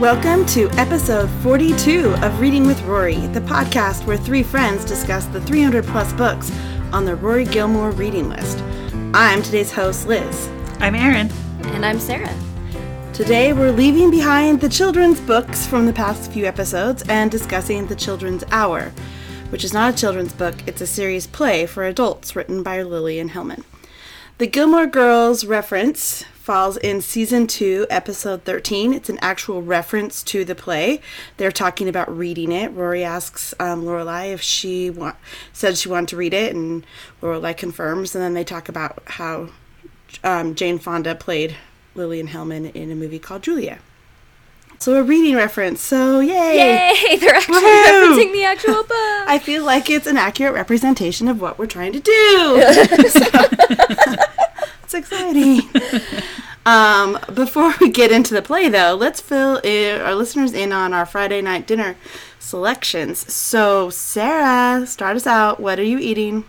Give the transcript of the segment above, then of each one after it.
Welcome to episode 42 of Reading with Rory, the podcast where three friends discuss the 300 plus books on the Rory Gilmore reading list. I'm today's host, Liz. I'm Erin. And I'm Sarah. Today we're leaving behind the children's books from the past few episodes and discussing The Children's Hour, which is not a children's book, it's a series play for adults written by Lillian Hellman. The Gilmore Girls reference falls in season 2, episode 13. It's an actual reference to the play. They're talking about reading it. Rory asks um, Lorelai if she said she wanted to read it, and Lorelai confirms. And then they talk about how um, Jane Fonda played Lillian Hellman in a movie called Julia. So a reading reference. So yay! Yay! They're actually Woohoo! referencing the actual book. I feel like it's an accurate representation of what we're trying to do. it's exciting. Um, before we get into the play, though, let's fill i our listeners in on our Friday night dinner selections. So, Sarah, start us out. What are you eating?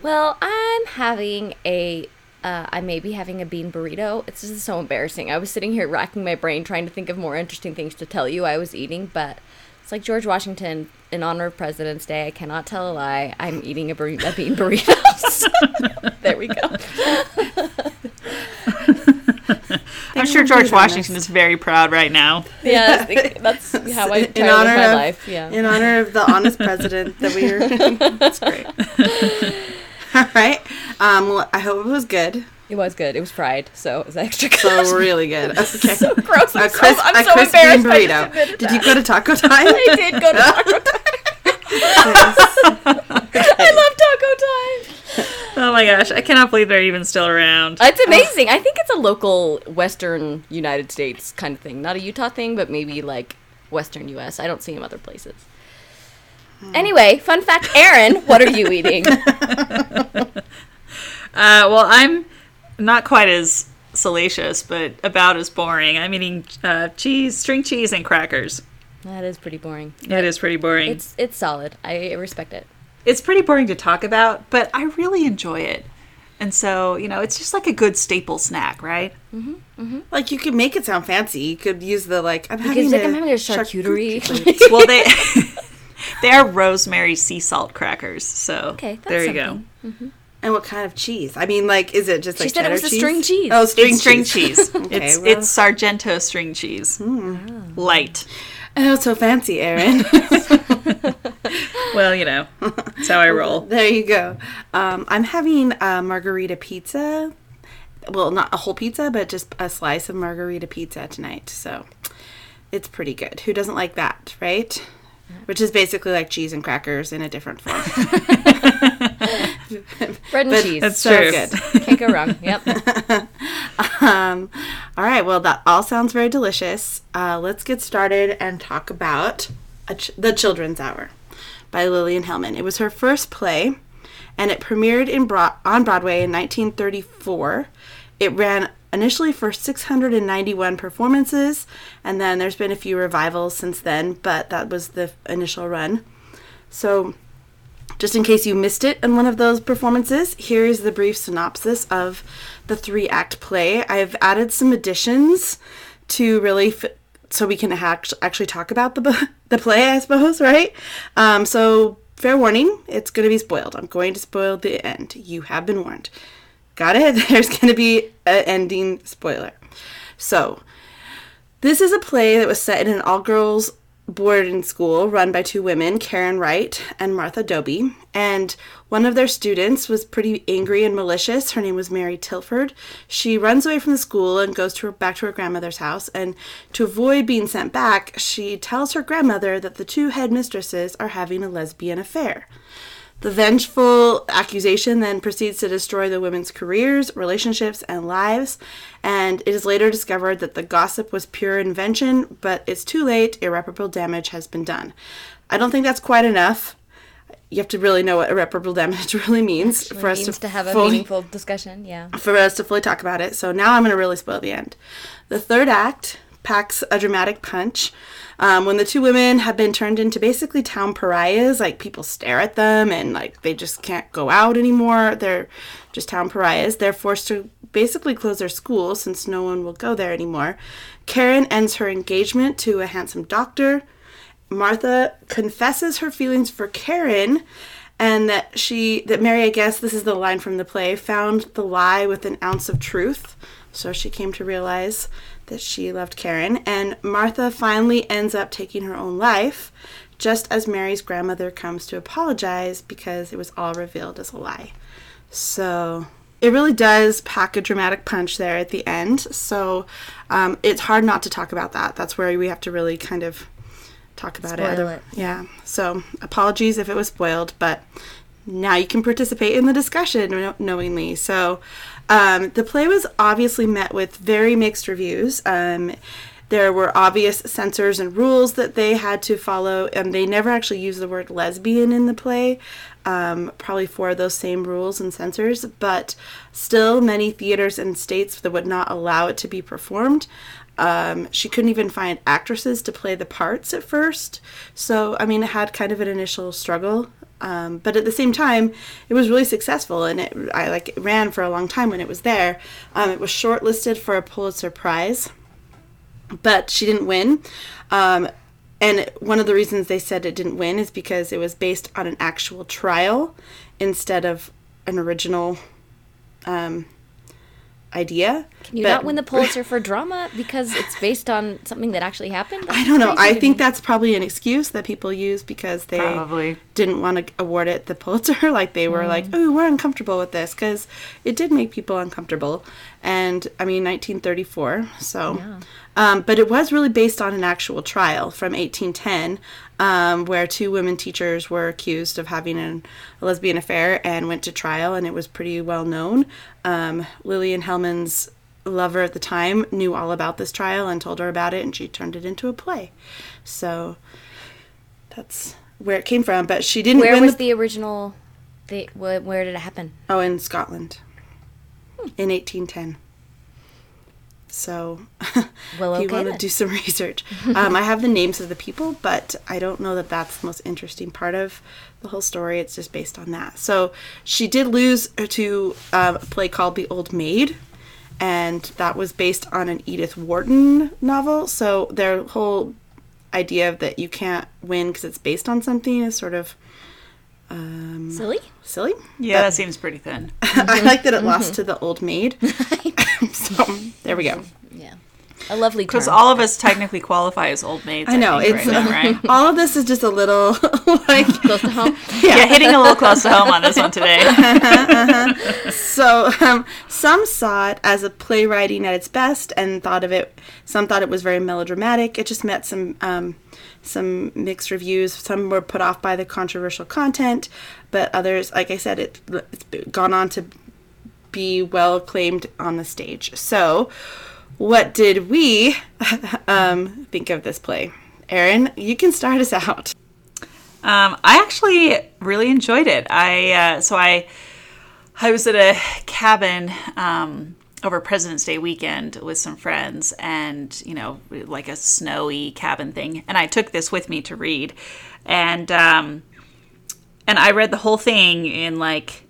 well, I'm having a. Uh, I may be having a bean burrito. It's just so embarrassing. I was sitting here racking my brain trying to think of more interesting things to tell you I was eating, but it's like George Washington in honor of President's Day. I cannot tell a lie. I'm eating a, bur- a bean burrito. there we go. I'm sure George Washington is very proud right now. Yeah, that's, that's how I try in honor my of life. Yeah. in honor of the honest president that we are. That's great. All right. Um, well, I hope it was good. It was good. It was fried, so it was extra good. So really good. Okay. so gross. I'm a so, I'm a so crispy embarrassed. I just burrito. admitted Did that. you go to Taco Time? I did go to Taco Time. I love Taco Time. Oh my gosh, I cannot believe they're even still around. It's amazing. I think it's a local Western United States kind of thing, not a Utah thing, but maybe like Western U.S. I don't see them other places. Anyway, fun fact, Erin, what are you eating? Uh, well, I'm not quite as salacious, but about as boring. I'm eating uh, cheese, string cheese, and crackers. that is pretty boring. That is pretty boring. It's, It's it's solid. I respect it. It's pretty boring to talk about, but I really enjoy it. And so, you know, it's just like a good staple snack, right? Mm-hmm, mm-hmm. Like you could make it sound fancy. You could use the like I'm having Because like a I'm having a charcuterie. well, they they are rosemary sea salt crackers. So Okay, that's there you something. go. And what kind of cheese? I mean, like, is it just She like said it was cheddar a string cheese. Oh, string It's string cheese. cheese. Okay, it's well- it's Sargento string cheese. Light. Oh, so fancy, Erin. Well, you know, that's how I roll. there you go. Um, I'm having a margarita pizza. Well, not a whole pizza, but just a slice of margarita pizza tonight. So it's pretty good. Who doesn't like that, right? Which is basically like cheese and crackers in a different form. Bread and cheese. That's so true. good. Can't go wrong. Yep. Um, all right. Well, that all sounds very delicious. Uh, let's get started and talk about a ch- The Children's Hour by Lillian Hellman. It was her first play, and it premiered in Bro- on Broadway in 1934. It ran initially for 691 performances, and then there's been a few revivals since then, but that was the initial run. So, just in case you missed it in one of those performances, here is the brief synopsis of the three act play. I've added some additions to really f- so we can act- actually talk about the the play, I suppose, right? Um, so fair warning, it's going to be spoiled. I'm going to spoil the end. You have been warned. Got it? There's going to be an ending spoiler. So, this is a play that was set in an all girls boarding school run by two women, Karen Wright and Martha Dobie. And one of their students was pretty angry and malicious. Her name was Mary Tilford. She runs away from the school and goes to her, back to her grandmother's house. And to avoid being sent back, she tells her grandmother that the two headmistresses are having a lesbian affair. The vengeful accusation then proceeds to destroy the women's careers, relationships, and lives, and it is later discovered that the gossip was pure invention, but it's too late, irreparable damage has been done. I don't think that's quite enough. You have to really know what irreparable damage really means for us Means to, to have a fully, meaningful discussion. Yeah. for us to fully talk about it. So now I'm going to really spoil the end. The third act packs a dramatic punch. Um, when the two women have been turned into basically town pariahs, like people stare at them and like they just can't go out anymore. They're just town pariahs. They're forced to basically close their school since no one will go there anymore. Karen ends her engagement to a handsome doctor. Martha confesses her feelings for Karen and that she that Mary, I guess this is the line from the play, found the lie with an ounce of truth. So she came to realize that she loved Karen, and Martha finally ends up taking her own life, just as Mary's grandmother comes to apologize because it was all revealed as a lie. So it really does pack a dramatic punch there at the end. So um, it's hard not to talk about that. That's where we have to really kind of talk about it. It. Yeah. So apologies if it was spoiled, but now you can participate in the discussion knowingly. So um, the play was obviously met with very mixed reviews. Um, there were obvious censors and rules that they had to follow, and they never actually used the word lesbian in the play, um, probably for those same rules and censors, but still, many theaters and states that would not allow it to be performed. Um, she couldn't even find actresses to play the parts at first. So, I mean, it had kind of an initial struggle. Um, but at the same time, it was really successful, and it I like it ran for a long time when it was there. Um, it was shortlisted for a Pulitzer Prize, but she didn't win. Um, and one of the reasons they said it didn't win is because it was based on an actual trial instead of an original um, idea. Can you But- not win the Pulitzer for drama because it's based on something that actually happened? I don't know. I think that's probably an excuse that people use because they Probably. didn't want to award it the Pulitzer. like they were mm. like, "Oh, we're uncomfortable with this," because it did make people uncomfortable. And I mean, 1934. So, um, but it was really based on an actual trial from 1810, um, where two women teachers were accused of having an, a lesbian affair and went to trial, and it was pretty well known. Um, Lillian Hellman's lover at the time knew all about this trial and told her about it, and she turned it into a play. So that's where it came from. But she didn't Where was the, the original? The where did it happen? oh in Scotland in 1810. So Well, if you okay want to do some research, um, I have the names of the people, but I don't know that that's the most interesting part of the whole story. It's just based on that. So she did lose to um, a play called The Old Maid, and that was based on an Edith Wharton novel. So their whole idea of that you can't win because it's based on something is sort of Um, silly. silly. Yeah, that seems pretty thin. I mm-hmm. like that it lost mm-hmm. to The Old Maid. so there we go. Yeah. A lovely. Because all of us technically qualify as old maids. I know think, it's right now, right? all of this is just a little like close to home. yeah, hitting a little close to home on this one today. Uh-huh, uh-huh. so um, some saw it as a playwriting at its best and thought of it some thought it was very melodramatic it just met some um, some mixed reviews. Some were put off by the controversial content but others like i said it, it's gone on to be well acclaimed on the stage. So what did we um, think of this play? Erin, you can start us out. Um, I actually really enjoyed it. I uh, so I I was at a cabin um, over President's Day weekend with some friends, and you know, like a snowy cabin thing. And I took this with me to read, and um, and I read the whole thing in like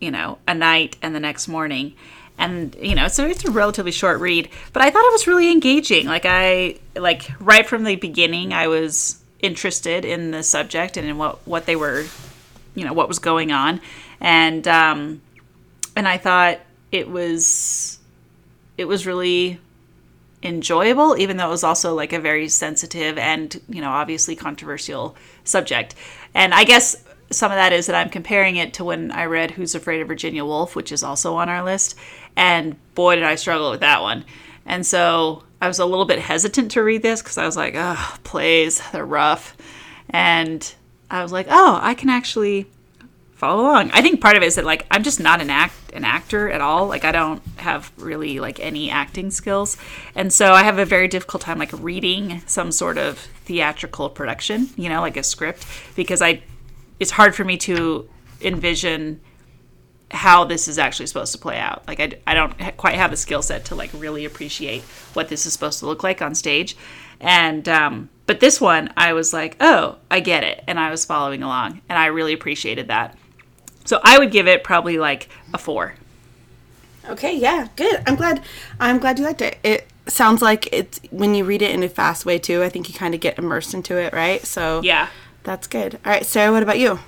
you know a night and the next morning. And you know, so it's a relatively short read, but I thought it was really engaging. Like I like right from the beginning, I was interested in the subject and in what what they were, you know, what was going on, and um, and I thought it was it was really enjoyable, even though it was also like a very sensitive and you know obviously controversial subject. And I guess some of that is that I'm comparing it to when I read Who's Afraid of Virginia Woolf, which is also on our list, and boy did I struggle with that one. And so I was a little bit hesitant to read this because I was like, oh, plays, they're rough. And I was like, oh, I can actually follow along. I think part of it is that like I'm just not an act an actor at all. Like I don't have really like any acting skills. And so I have a very difficult time like reading some sort of theatrical production, you know, like a script because I it's hard for me to envision how this is actually supposed to play out. Like I, I don't ha- quite have the skill set to like really appreciate what this is supposed to look like on stage. And um, but this one, I was like, oh, I get it, and I was following along, and I really appreciated that. So I would give it probably like a four. Okay, yeah, good. I'm glad. I'm glad you liked it. It sounds like it's when you read it in a fast way too. I think you kind of get immersed into it, right? So Yeah. that's good. All right, Sarah, what about you?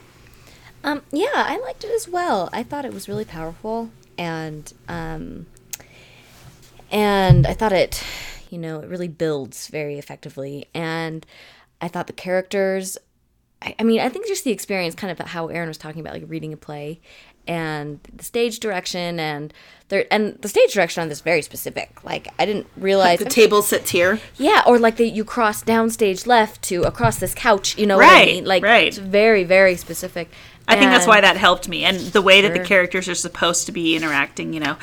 Um, yeah, I liked it as well. I thought it was really powerful, and um, and I thought it, you know, it really builds very effectively. And I thought the characters, I, I mean, I think just the experience, kind of how Erin was talking about, like reading a play, and the stage direction, and there, and the stage direction on this very specific. Like I didn't realize The table sits here. yeah, or like that you cross downstage left to across this couch. You know what I Right, mean? Like right. it's very, very specific. I think that's why that helped me, and the way that the characters are supposed to be interacting. You know,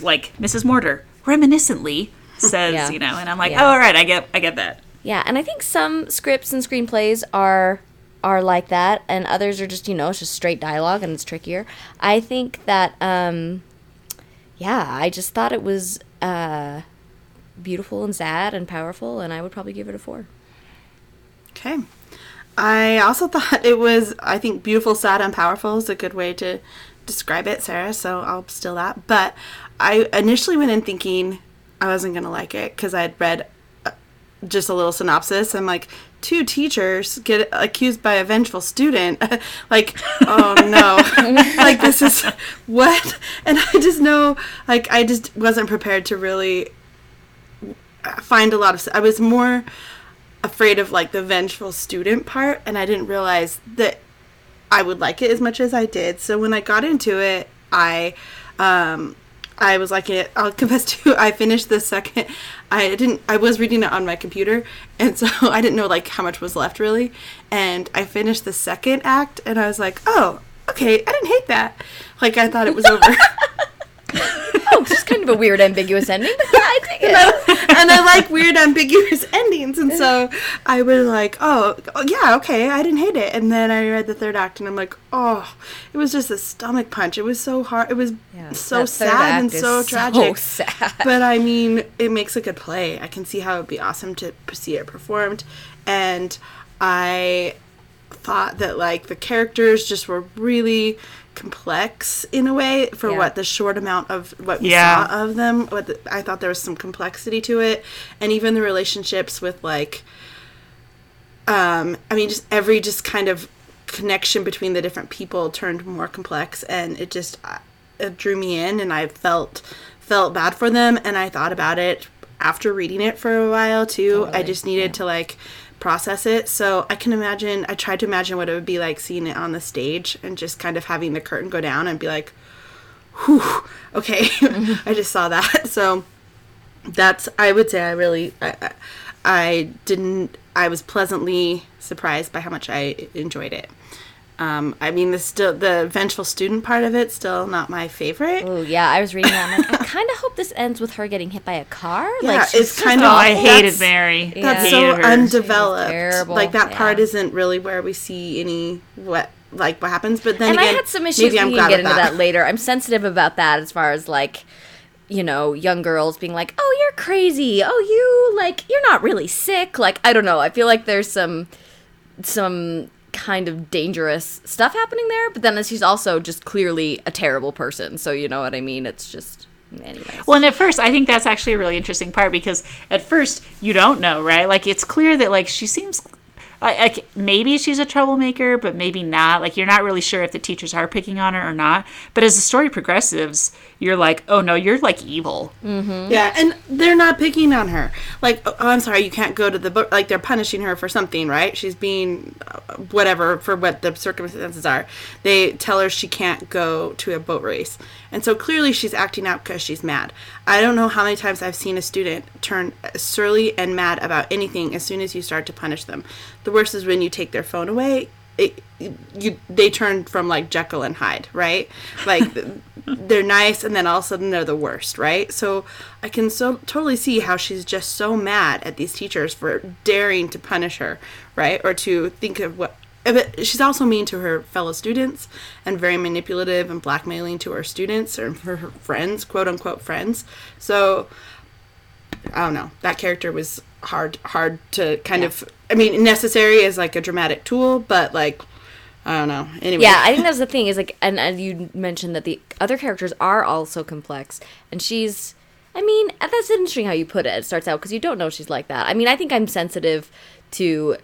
like Mrs. Mortar reminiscently says, Yeah. you know, and I'm like, Yeah. oh, all right, I get, I get that. Yeah, and I think some scripts and screenplays are are like that, and others are just you know it's just straight dialogue and it's trickier. I think that um, yeah, I just thought it was uh, beautiful and sad and powerful, and I would probably give it a four. Okay. I also thought it was, I think, beautiful, sad, and powerful is a good way to describe it, Sarah. So I'll steal that. But I initially went in thinking I wasn't going to like it because I had read just a little synopsis. I'm like, two teachers get accused by a vengeful student. like, oh no. like, this is what? And I just know, like, I just wasn't prepared to really find a lot of. I was more afraid of like the vengeful student part and I didn't realize that I would like it as much as I did. So when I got into it, I um I was like, it. I'll confess to You, I finished the second I didn't I was reading it on my computer and so I didn't know like how much was left really. And I finished the second act and I was like, "Oh, okay, I didn't hate that." Like I thought it was over. Oh, it's just kind of a weird, ambiguous ending, but yeah, I dig it. and I like weird ambiguous endings, and so I was like, oh, oh, yeah, okay, I didn't hate it. And then I read the third act, and I'm like, oh, it was just a stomach punch. It was so hard. It was Yeah, so sad and so so tragic. sad. But I mean, it makes a good play. I can see how it'd be awesome to see it performed, and I thought that like the characters just were really complex in a way for Yeah. what the short amount of what we Yeah. saw of them what the, i thought there was some complexity to it. And even the relationships with like um i mean just every just kind of connection between the different people turned more complex. And it just uh, it drew me in and i felt felt bad for them. And i thought about it after reading it for a while too. I just needed to like process it. So i can imagine i tried to imagine what it would be like seeing it on the stage and just kind of having the curtain go down and be like whew okay. I just saw that. So that's i would say i really I, I I didn't i was pleasantly surprised by how much i enjoyed it um, I mean, the still the vengeful student part of it still not my favorite. Oh yeah, I was reading that. I'm like, I kind of hope this ends with her getting hit by a car. Yeah, like, it's just kind Oh, of- I awful. hated That's- Mary. That's I so hated her. undeveloped. terrible, Like that part isn't really where we see any what like what happens. But then and again, I had some issues. maybe we I'm can glad get into that. that later. I'm sensitive about that as far as like, you know, young girls being like, "Oh, you're crazy. Oh, you like you're not really sick." Like I don't know. I feel like there's some some kind of dangerous stuff happening there. But then she's also just clearly a terrible person. So you know what I mean. It's just anyways. Well, and at first, I think that's actually a really interesting part because at first you don't know, right? Like it's clear that like she seems like, like maybe she's a troublemaker, but maybe not. Like you're not really sure if the teachers are picking on her or not. But as the story progresses, you're like, oh no, you're like evil. Yeah, and they're not picking on her. Like, oh, I'm sorry, you can't go to the boat. Like, they're punishing her for something, right? She's being uh, whatever for what the circumstances are. They tell her she can't go to a boat race, and so clearly she's acting out because she's mad. I don't know how many times I've seen a student turn surly and mad about anything as soon as you start to punish them. The worst is when you take their phone away. It, you they turn from like Jekyll and Hyde, right? Like they're nice and then all of a sudden they're the worst, right? So I can so totally see how she's just so mad at these teachers for daring to punish her, right? Or to think of what Eh, but she's also mean to her fellow students and very manipulative and blackmailing to her students or her, her friends, quote unquote friends. So I don't know. That character was hard hard to kind Yeah. of I mean necessary as like a dramatic tool, but like I don't know. Anyway. Yeah, I think that's the thing is like, and, and you mentioned that the other characters are also complex, and she's. I mean, that's interesting how you put it. It starts out because you don't know she's like that. I mean, I think I'm sensitive to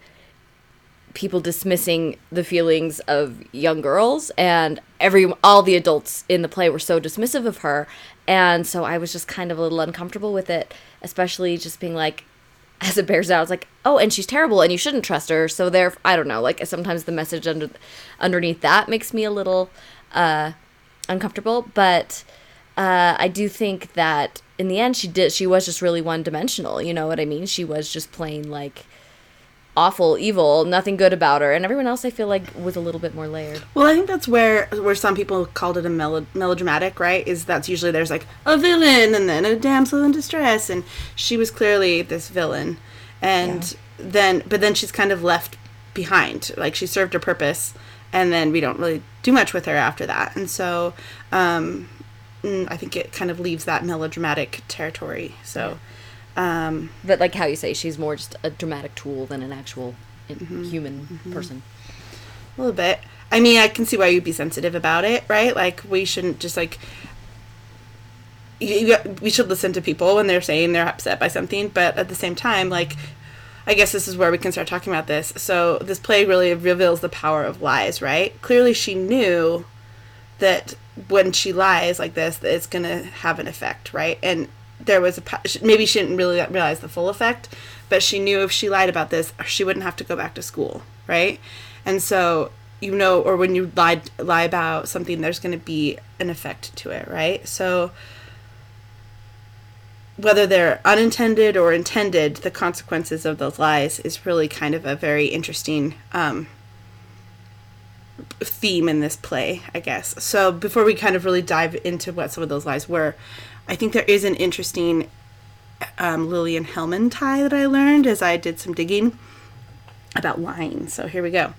people dismissing the feelings of young girls, and every all the adults in the play were so dismissive of her, and so I was just kind of a little uncomfortable with it, especially just being like, as it bears out, it's like, oh, and she's terrible, and you shouldn't trust her. So there, I don't know. Like sometimes the message under underneath that makes me a little uh, uncomfortable, but uh, I do think that in the end, she did. She was just really one dimensional. You know what I mean? She was just plain like awful, evil, nothing good about her, and everyone else I feel like was a little bit more layered. Well, I think that's where where some people called it a melo- melodramatic, right? Is that's usually there's like a villain and then a damsel in distress, and she was clearly this villain, and then but then she's kind of left behind, like she served her purpose, and then we don't really do much with her after that, and so um, mm, I think it kind of leaves that melodramatic territory. So. Um, But like how you say, she's more just a dramatic tool than an actual in- human person. A little bit. I mean, I can see why you'd be sensitive about it, right? Like, we shouldn't just like. You, you, we should listen to people when they're saying they're upset by something, but at the same time, like, I guess this is where we can start talking about this. So, this play really reveals the power of lies, right? Clearly, she knew that when she lies like this, that it's going to have an effect, right? And there was a maybe she didn't really realize the full effect, but she knew if she lied about this, she wouldn't have to go back to school, right? And so you know, or when you lie lie about something, there's going to be an effect to it, right? So whether they're unintended or intended, the consequences of those lies is really kind of a very interesting um, theme in this play, I guess. So before we kind of really dive into what some of those lies were, I think there is an interesting um, Lillian Hellman tie that I learned as I did some digging about lying. So here we go.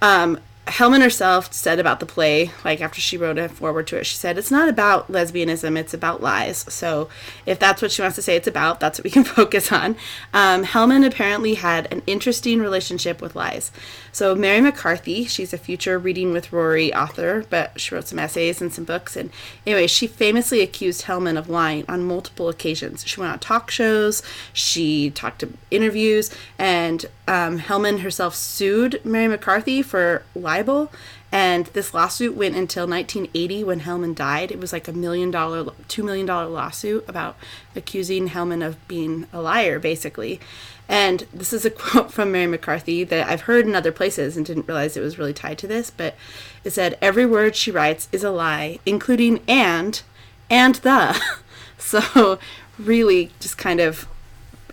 Um, Hellman herself said about the play, like after she wrote a foreword to it, she said, It's not about lesbianism, it's about lies. So if that's what she wants to say it's about, that's what we can focus on. Um, Hellman apparently had an interesting relationship with lies. So Mary McCarthy, she's a future Reading with Rory author, but she wrote some essays and some books. And anyway, she famously accused Hellman of lying on multiple occasions. She went on talk shows, she talked to interviews, and um, Hellman herself sued Mary McCarthy for libel. And this lawsuit went until 1980 when Hellman died. It was like a million dollar, two million dollar lawsuit about accusing Hellman of being a liar, basically. And this is a quote from Mary McCarthy that I've heard in other places and didn't realize it was really tied to this, but it said, Every word she writes is a lie, including and and the. so, really, just kind of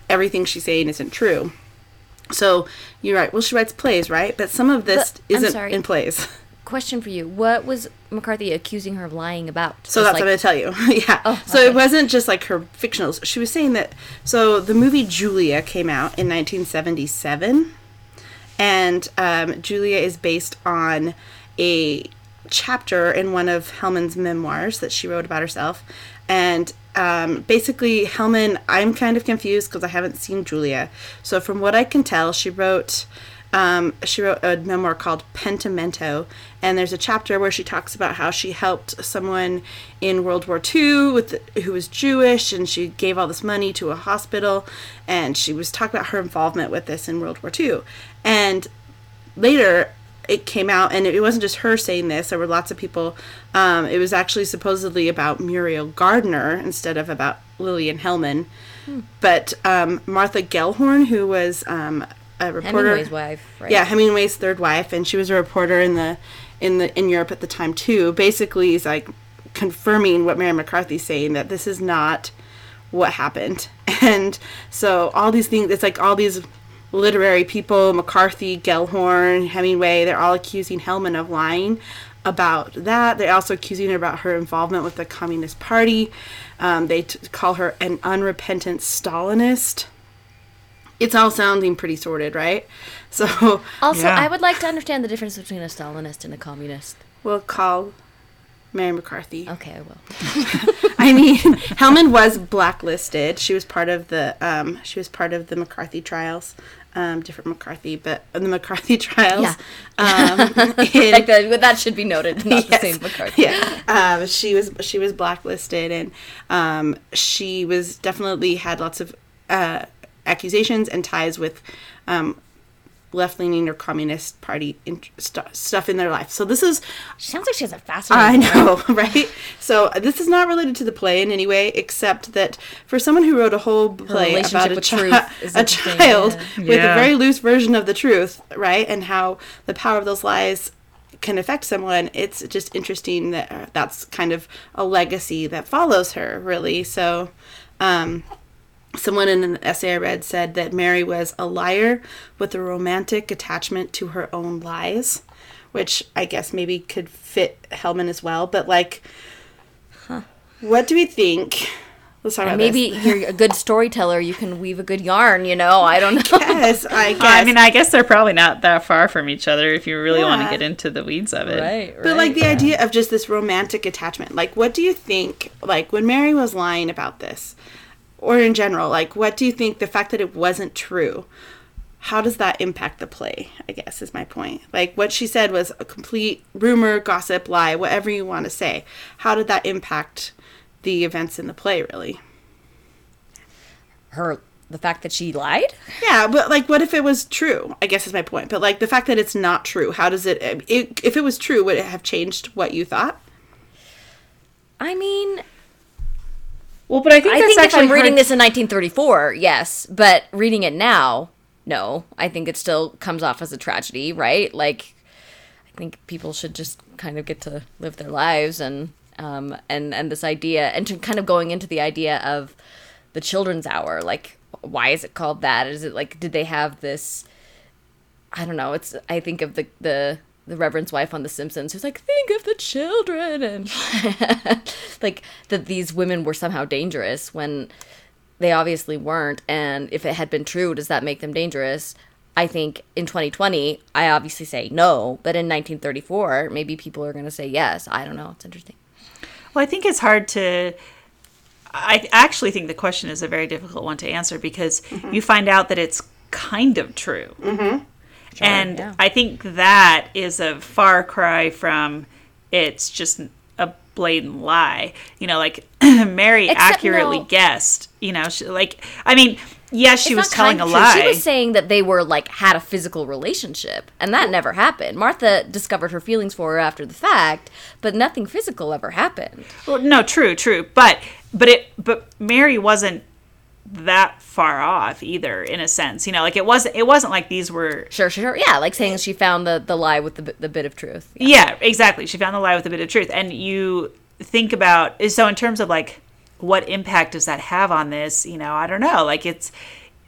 everything she's saying isn't true. So, you're right. Well, she writes plays, right? But some of this But- isn't in plays. Question for you: What was McCarthy accusing her of lying about? So Just that's like- what I'm going to tell you. yeah. Oh, So okay. it wasn't just like her fictionals. She was saying that. So the movie Julia came out in 1977, and um, Julia is based on a chapter in one of Hellman's memoirs that she wrote about herself, and. Um, basically, Hellman, I'm kind of confused because I haven't seen Julia. So, from what I can tell, she wrote um, she wrote a memoir called Pentimento, and there's a chapter where she talks about how she helped someone in World War II with who was Jewish, and she gave all this money to a hospital, and she was talking about her involvement with this in World War II. And later, it came out, and it wasn't just her saying this. There were lots of people. Um, it was actually supposedly about Muriel Gardiner instead of about Lillian Hellman. But um, Martha Gellhorn, who was um, a reporter, Hemingway's wife, right? yeah, Hemingway's third wife, and she was a reporter in the in the in Europe at the time too. Basically, is like confirming what Mary McCarthy's saying that this is not what happened, and so all these things. It's like all these literary people, McCarthy, Gellhorn, Hemingway. They're all accusing Hellman of lying about that. They're also accusing her about her involvement with the Communist Party. Um, they t- call her an unrepentant Stalinist it's all sounding pretty sordid, right? So Also, Yeah. I would like to understand the difference between a Stalinist and a communist. we'll call Mary McCarthy. Okay, I will. I mean, Hellman was blacklisted. She was part of the um, she was part of the McCarthy trials. Um, different McCarthy, but the McCarthy trials. Um, in- Like that, that should be noted, not the same McCarthy. yeah, um, she was she was blacklisted, and um, she was definitely had lots of uh, accusations and ties with um, left leaning or communist party in- stu- stuff in their life. So this is She sounds like she has a fascinating. I know, right? So this is not related to the play in any way, except that for someone who wrote a whole play about a, with chi- truth is a child yeah. with Yeah. a very loose version of the truth, right? And how the power of those lies can affect someone. It's just interesting that uh, that's kind of a legacy that follows her, really. So. Um, Someone in an essay I read said that Mary was a liar with a romantic attachment to her own lies, which I guess maybe could fit Hellman as well. But like, what do we think? Let's talk about Maybe this. you're a good storyteller. You can weave a good yarn. You know, I don't know. Yes, I guess. I mean, I guess they're probably not that far from each other if you really want to get into the weeds of it. right, But like the idea of just this romantic attachment, like what do you think? Like when Mary was lying about this, or in general, like what do you think? The fact that it wasn't true, how does that impact the play? I guess is my point. Like what she said was a complete rumor, gossip, lie, whatever you want to say. How did that impact the events in the play? Really? her the fact that she lied. Yeah, but like, what if it was true? I guess is my point. But like the fact that it's not true, how does it? it if it was true, would it have changed what you thought? I mean, Well, but I think I that's think if actually I'm reading hard- this in 1934, yes, but reading it now, no. I think it still comes off as a tragedy, right? Like, I think people should just kind of get to live their lives and um and and this idea and to kind of going into the idea of the children's hour, like why is it called that? Is it like did they have this? I don't know. It's I think of the the the Reverend's wife on The Simpsons, who's like, think of the children, and like that these women were somehow dangerous when they obviously weren't. And if it had been true, does that make them dangerous? I think in 2020, I obviously say no, but in 1934, maybe people are going to say yes. I don't know. It's interesting. Well, I think it's hard to. I actually think the question is a very difficult one to answer because Mm-hmm. you find out that it's kind of true. Mm-hmm. And yeah. I think that is a far cry from it's just a blatant lie. You know, like Mary Except accurately no. guessed, you know, she, like, I mean, yes, she It's was telling kind a true. lie. She was saying that they were like had a physical relationship, and that never happened. Martha discovered her feelings for her after the fact, but nothing physical ever happened. Well, no, true, true, but but it but Mary wasn't that far off either in a sense. You know, like it wasn't it wasn't like these were Sure, sure, sure. Yeah, like saying she found the the lie with the the bit of truth. Yeah, exactly. She found the lie with a bit of truth. And you think about so in terms of like what impact does that have on this? You know, I don't know. Like it's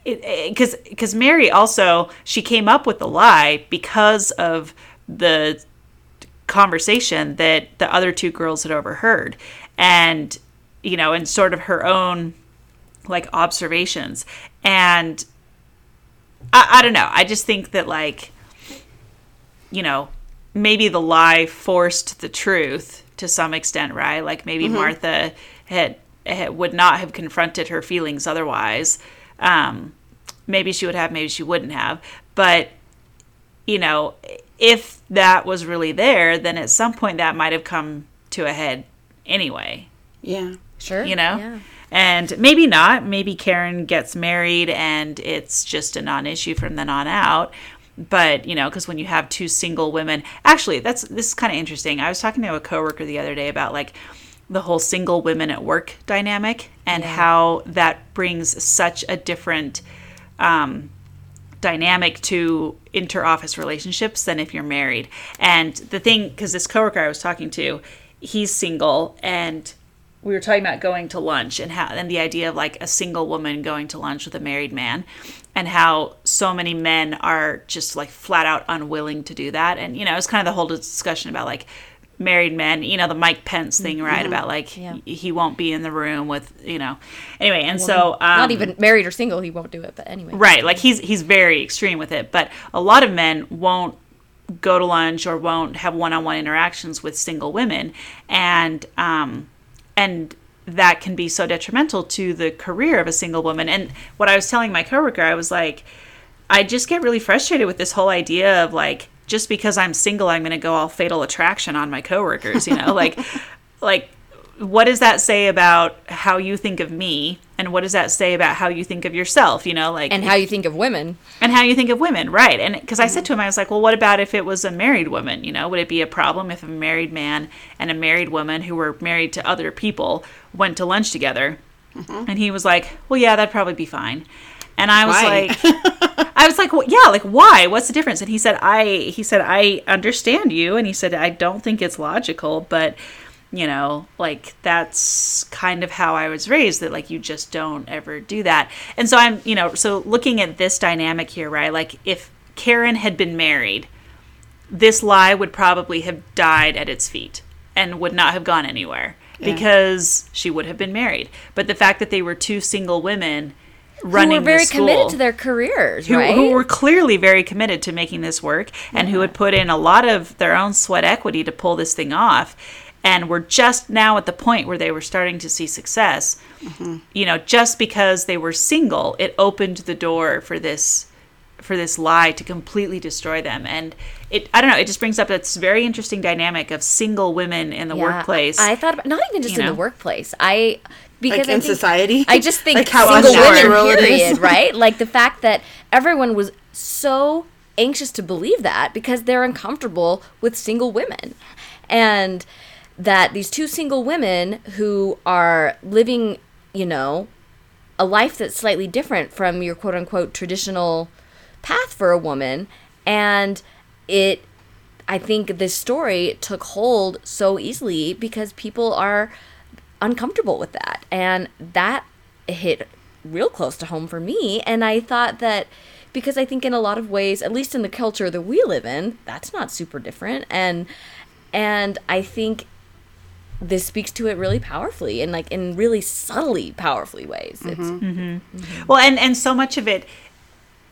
it because because Mary also she came up with the lie because of the conversation that the other two girls had overheard and you know and sort of her own like observations. And I, I don't know. I just think that like you know maybe the lie forced the truth to some extent right? Like maybe martha had, had would not have confronted her feelings otherwise. Um maybe she would have maybe she wouldn't have. But you know if that was really there then at some point that might have come to a head anyway. Yeah. Sure, you know? Yeah. And maybe not. Maybe karen gets married and it's just a non-issue from then on out. But you know because when you have two single women actually that's this is kind of interesting. I was talking to a coworker the other day about like the whole single women at work dynamic and how that brings such a different um, dynamic to inter-office relationships than if you're married. And the thing, because this coworker I was talking to, he's single, and we were talking about going to lunch and how and the idea of like a single woman going to lunch with a married man, and how so many men are just like flat out unwilling to do that. And you know, it's kind of the whole discussion about like married men. You know, the Mike Pence thing, right? Mm-hmm. About like Yeah. he, he won't be in the room with you know. Anyway, and so um, Not even married or single, he won't do it. But anyway, Right, like he's he's very extreme with it, but a lot of men won't go to lunch or won't have one-on-one interactions with single women, and um, and that can be so detrimental to the career of a single woman. And what I was telling my coworker, I was like, I just get really frustrated with this whole idea of like just because I'm single, I'm going to go all fatal attraction on my coworkers. You know, like like what does that say about how you think of me? And what does that say about how you think of yourself you know like and how you think of women. and how you think of women right. And because i said mm-hmm. to him i was like well what about if it was a married woman? You know would it be a problem if a married man and a married woman who were married to other people went to lunch together? Mm-hmm. And he was like well yeah that'd probably be fine. And i was Why? like i was like well, yeah like why? What's the difference? And he said i he said i understand you. And he said i don't think it's logical but you know like that's kind of how i was raised that like you just don't ever do that. And so i'm you know so looking at this dynamic here right like if karen had been married this lie would probably have died at its feet and would not have gone anywhere because she would have been married. But the fact that they were two single women running who were very school, committed to their careers, who, right? who were clearly very committed to making this work and who had put in a lot of their own sweat equity to pull this thing off and were just now at the point where they were starting to see success you know just because they were single it opened the door for this for this lie to completely destroy them and it i don't know it just brings up this very interesting dynamic of single women in the Yeah, workplace I thought about, not even just in know? the workplace. I because Like I in think- society? I just think Like how single women, unnatural it is. period, right? Like the fact that everyone was so anxious to believe that because they're uncomfortable with single women, and that these two single women who are living, you know, a life that's slightly different from your quote unquote traditional path for a woman and it I think this story took hold so easily because people are uncomfortable with that. And that hit real close to home for me. And I thought that because I think in a lot of ways, at least in the culture that we live in, that's not super different. And and I think this speaks to it really powerfully and like in really subtly powerfully ways. It's mm-hmm. Mm-hmm. Mm-hmm. Well, and and so much of it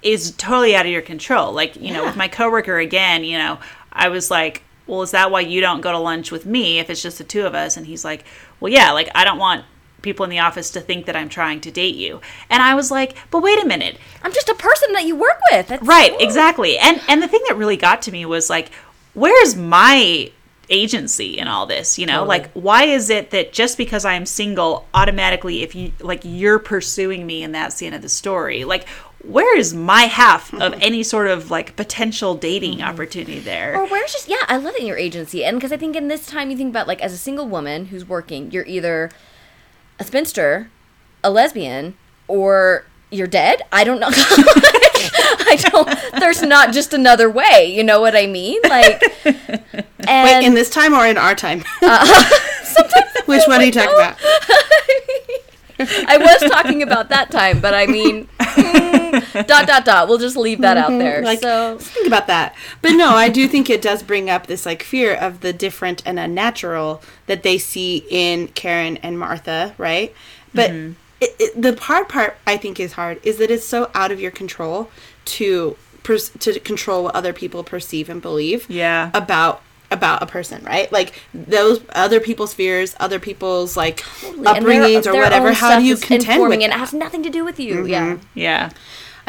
is totally out of your control. Like you know, with my coworker again, you know, I was like, "Well, is that why you don't go to lunch with me if it's just the two of us?" And he's like, "Well, yeah, like I don't want." people in the office to think that I'm trying to date you. And I was like, "But wait a minute. I'm just a person that you work with. That's Right, exactly. And and the thing that really got to me was like, where's my agency in all this? You know, like why is it that just because I'm single, automatically if you like you're pursuing me and that's the end of the story? Like where is my half of mm-hmm. any sort of like potential dating mm-hmm. opportunity there? Or where's just yeah, I love it in your agency, and because I think in this time you think about like as a single woman who's working, you're either a spinster, a lesbian, or you're dead. I don't know. I don't. There's not just another way. You know what I mean? Like, Wait, in this time or in our time? Uh, Which one are you talking about? I was talking about that time, but I mean, mm, dot dot dot. We'll just leave that out there. Like, so think about that. But no, I do think it does bring up this like fear of the different and unnatural that they see in Karen and Martha, right? But Mm-hmm. it, it, the hard part I think is hard is that it's so out of your control to to control what other people perceive and believe. Yeah. About about a person, right? Like those other people's fears, other people's like and their- upbringings or their whatever. own How do you is contend with informing, and it has nothing to do with you. Mm-hmm. Yeah. yeah.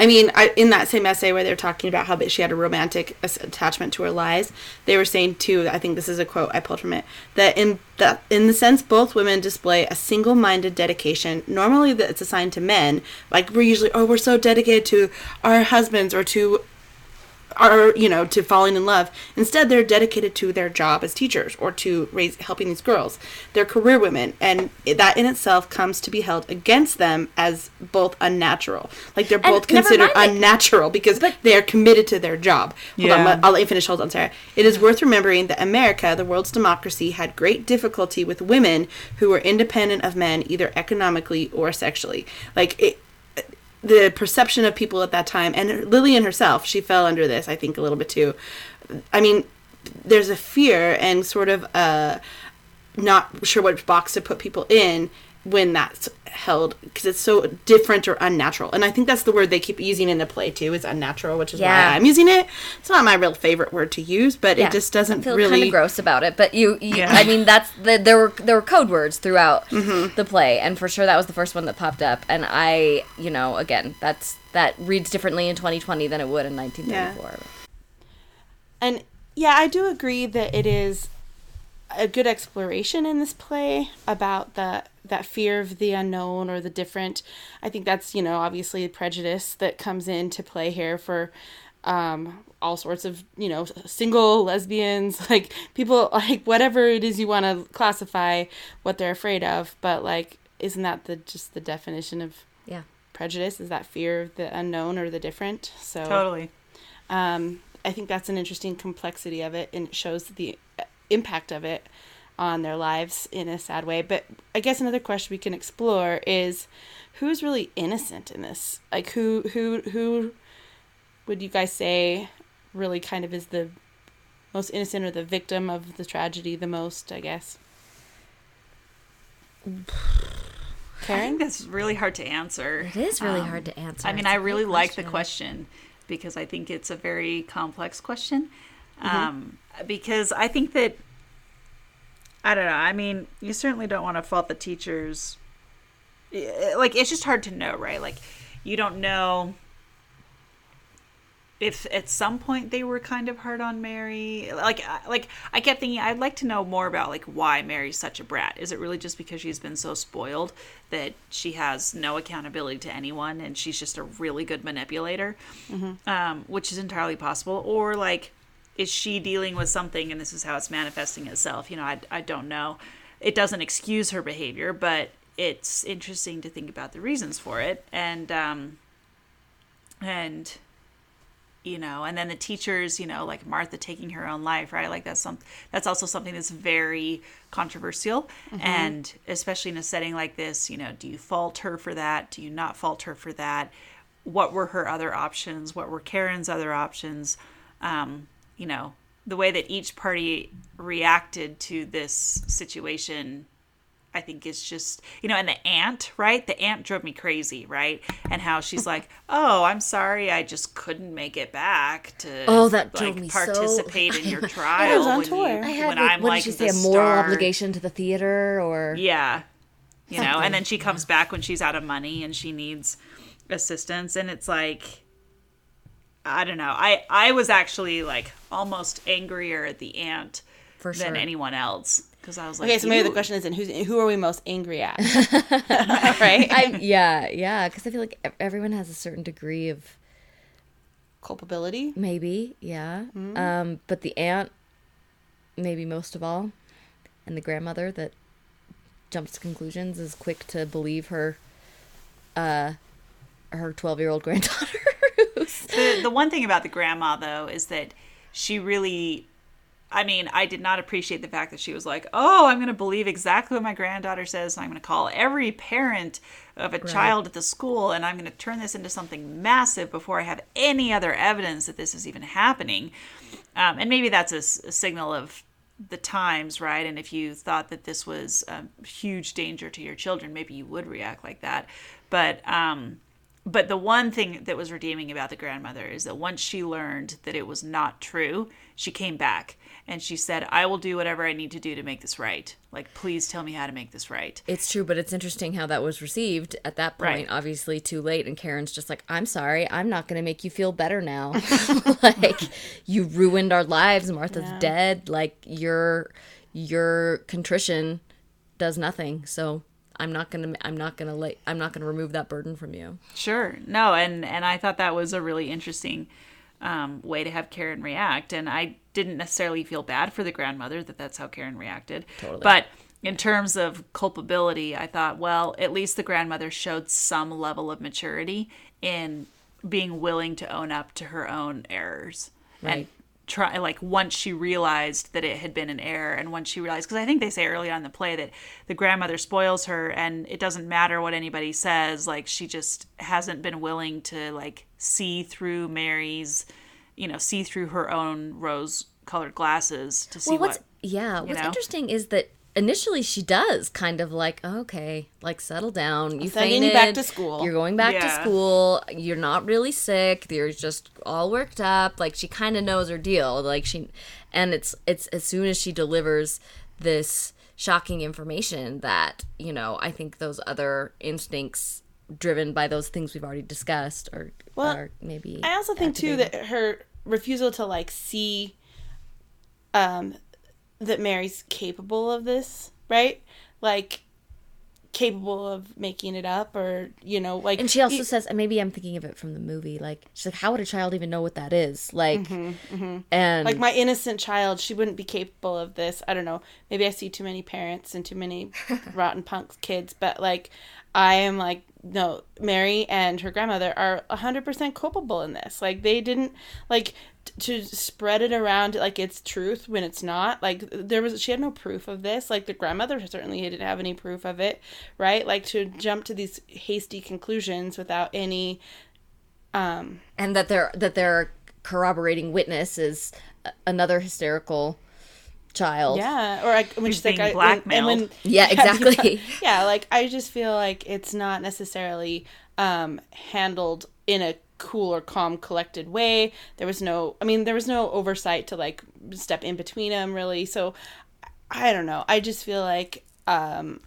I mean, I, in that same essay where they're talking about how she had a romantic attachment to her lies, they were saying too. I think this is a quote I pulled from it that in that in the sense both women display a single-minded dedication. Normally, that it's assigned to men. Like we're usually, oh, we're so dedicated to our husbands or to are you know to falling in love. Instead they're dedicated to their job as teachers or to raise helping these girls. They're career women and that in itself comes to be held against them as both unnatural. Like they're both never considered mind unnatural because they are committed to their job. Hold Yeah. let- i'll let you finish hold on sarah. It is worth remembering that america the world's democracy had great difficulty with women who were independent of men either economically or sexually. Like it the perception of people at that time and lillian herself she fell under this i think a little bit too. I mean there's a fear and sort of a not sure which box to put people in when that's held because it's so different or unnatural. And I think that's the word they keep using in the play too is unnatural, which is Yeah. why I'm using it. It's not my real favorite word to use, but Yeah. it just doesn't I feel really kind of gross about it, but you, you Yeah. I mean, that's the, there were there were code words throughout Mm-hmm. the play, and for sure that was the first one that popped up. And I, you know, again, that's that reads differently in 2020 than it would in 1934. And yeah, I do agree that it is a good exploration in this play about the that fear of the unknown or the different. I think that's you know obviously prejudice that comes into play here for um, all sorts of you know single lesbians like people like whatever it is you want to classify what they're afraid of. But like, isn't that the just the definition of Yeah. prejudice? Is that fear of the unknown or the different? So Totally. um, I think that's an interesting complexity of it, and it shows the impact of it on their lives in a sad way. But I guess another question we can explore is who's really innocent in this? Like who who who would you guys say really kind of is the most innocent or the victim of the tragedy the most? I guess. I think that's really hard to answer. It is really Um, hard to answer. I mean, It's I a really great like the question because I think it's a very complex question. Mm-hmm. Um, because I think that, I don't know, I mean, you certainly don't want to fault the teachers. Like, it's just hard to know, right? Like, you don't know if at some point they were kind of hard on Mary. Like, like I kept thinking, I'd like to know more about like why Mary's such a brat. Is it really just because she's been so spoiled that she has no accountability to anyone and she's just a really good manipulator, um, which is entirely possible, or like is she dealing with something and this is how it's manifesting itself? You know, I I don't know. It doesn't excuse her behavior, but it's interesting to think about the reasons for it. And um and you know and then the teachers you know like martha taking her own life right? Like that's some that's also something that's very controversial. And especially in a setting like this you know do you fault her for that? Do you not fault her for that? What were her other options? What were karen's other options? Um, you know the way that each party reacted to this situation I think it's just you know, and the aunt, right? The aunt drove me crazy, right? And how she's like, "Oh, I'm sorry, I just couldn't make it back to Oh, that drove like me so- participate in your was trial on when, tour. you, I I had, when like, I'm what like did she the say? A moral star." obligation to the theater, or Yeah, you know, and then she comes back when she's out of money and she needs assistance, and it's like. I don't know. I I was actually like almost angrier at the aunt For than sure. anyone else because I was like, Okay, so maybe the question isn't who's who are we most angry at, right? I, yeah, yeah, because I feel like everyone has a certain degree of Culpability. maybe, yeah. Mm-hmm. Um, but the aunt, maybe most of all, and the grandmother that jumps to conclusions is quick to believe her, uh, her twelve-year-old granddaughter. the the one thing about the grandma though is that she really I mean, I did not appreciate the fact that she was like, "Oh, I'm going to believe exactly what my granddaughter says, and I'm going to call every parent of a child at the school, and I'm going to turn this into something massive before I have any other evidence that this is even happening." Um, and maybe that's a signal of the times, right? And if you thought that this was a huge danger to your children, maybe you would react like that. But um, but the one thing that was redeeming about the grandmother is that once she learned that it was not true, she came back and she said, I will do whatever I need to do to make this right. Like, please tell me how to make this right. It's true, but it's interesting how that was received at that point. Right. Obviously, too late, and Karen's just like, "I'm sorry, I'm not going to make you feel better now. like you ruined our lives. Martha's dead. Like your your contrition does nothing. So I'm not gonna I'm not gonna let I'm not gonna remove that burden from you. Sure. No, and and I thought that was a really interesting um, way to have Karen react, and I didn't necessarily feel bad for the grandmother that that's how Karen reacted. Totally. But in terms of culpability, I thought, well, at least the grandmother showed some level of maturity in being willing to own up to her own errors and Right. Try like once she realized that it had been an error and once she realized because i think they say early on in the play that the grandmother spoils her and it doesn't matter what anybody says like she just hasn't been willing to like see through mary's you know see through her own rose colored glasses to see well, what's what. yeah, what's know? interesting is that initially she does kind of like okay, like settle down. You Sending you fainted. back to school. You're going back to school. You're not really sick. You're just all worked up. Like she kind of knows her deal. Like she, and it's it's as soon as she delivers this shocking information that you know I think those other instincts driven by those things we've already discussed are Well, are maybe I also think too that her refusal to like see um that Mary's capable of this, right? Like capable of making it up or you know like And she also e- says, and maybe I'm thinking of it from the movie. Like she's like, how would a child even know what that is? Like, mm-hmm, mm-hmm. and like my innocent child she wouldn't be capable of this i don't know maybe i see too many parents and too many rotten punks kids but like i am like no mary and her grandmother are 100% culpable in this. Like they didn't like t- to spread it around like it's truth when it's not. Like there was she had no proof of this. Like the grandmother certainly didn't have any proof of it right? Like to jump to these hasty conclusions without any um and that their that they're corroborating witness is another hysterical child. Yeah, or like when she's like, being I, when, and blackmailed. when Yeah, exactly. yeah, like I just feel like it's not necessarily um, handled in a cool or calm, collected way. There was no, I mean, there was no oversight to like step in between them, really. So I don't know. I just feel like um,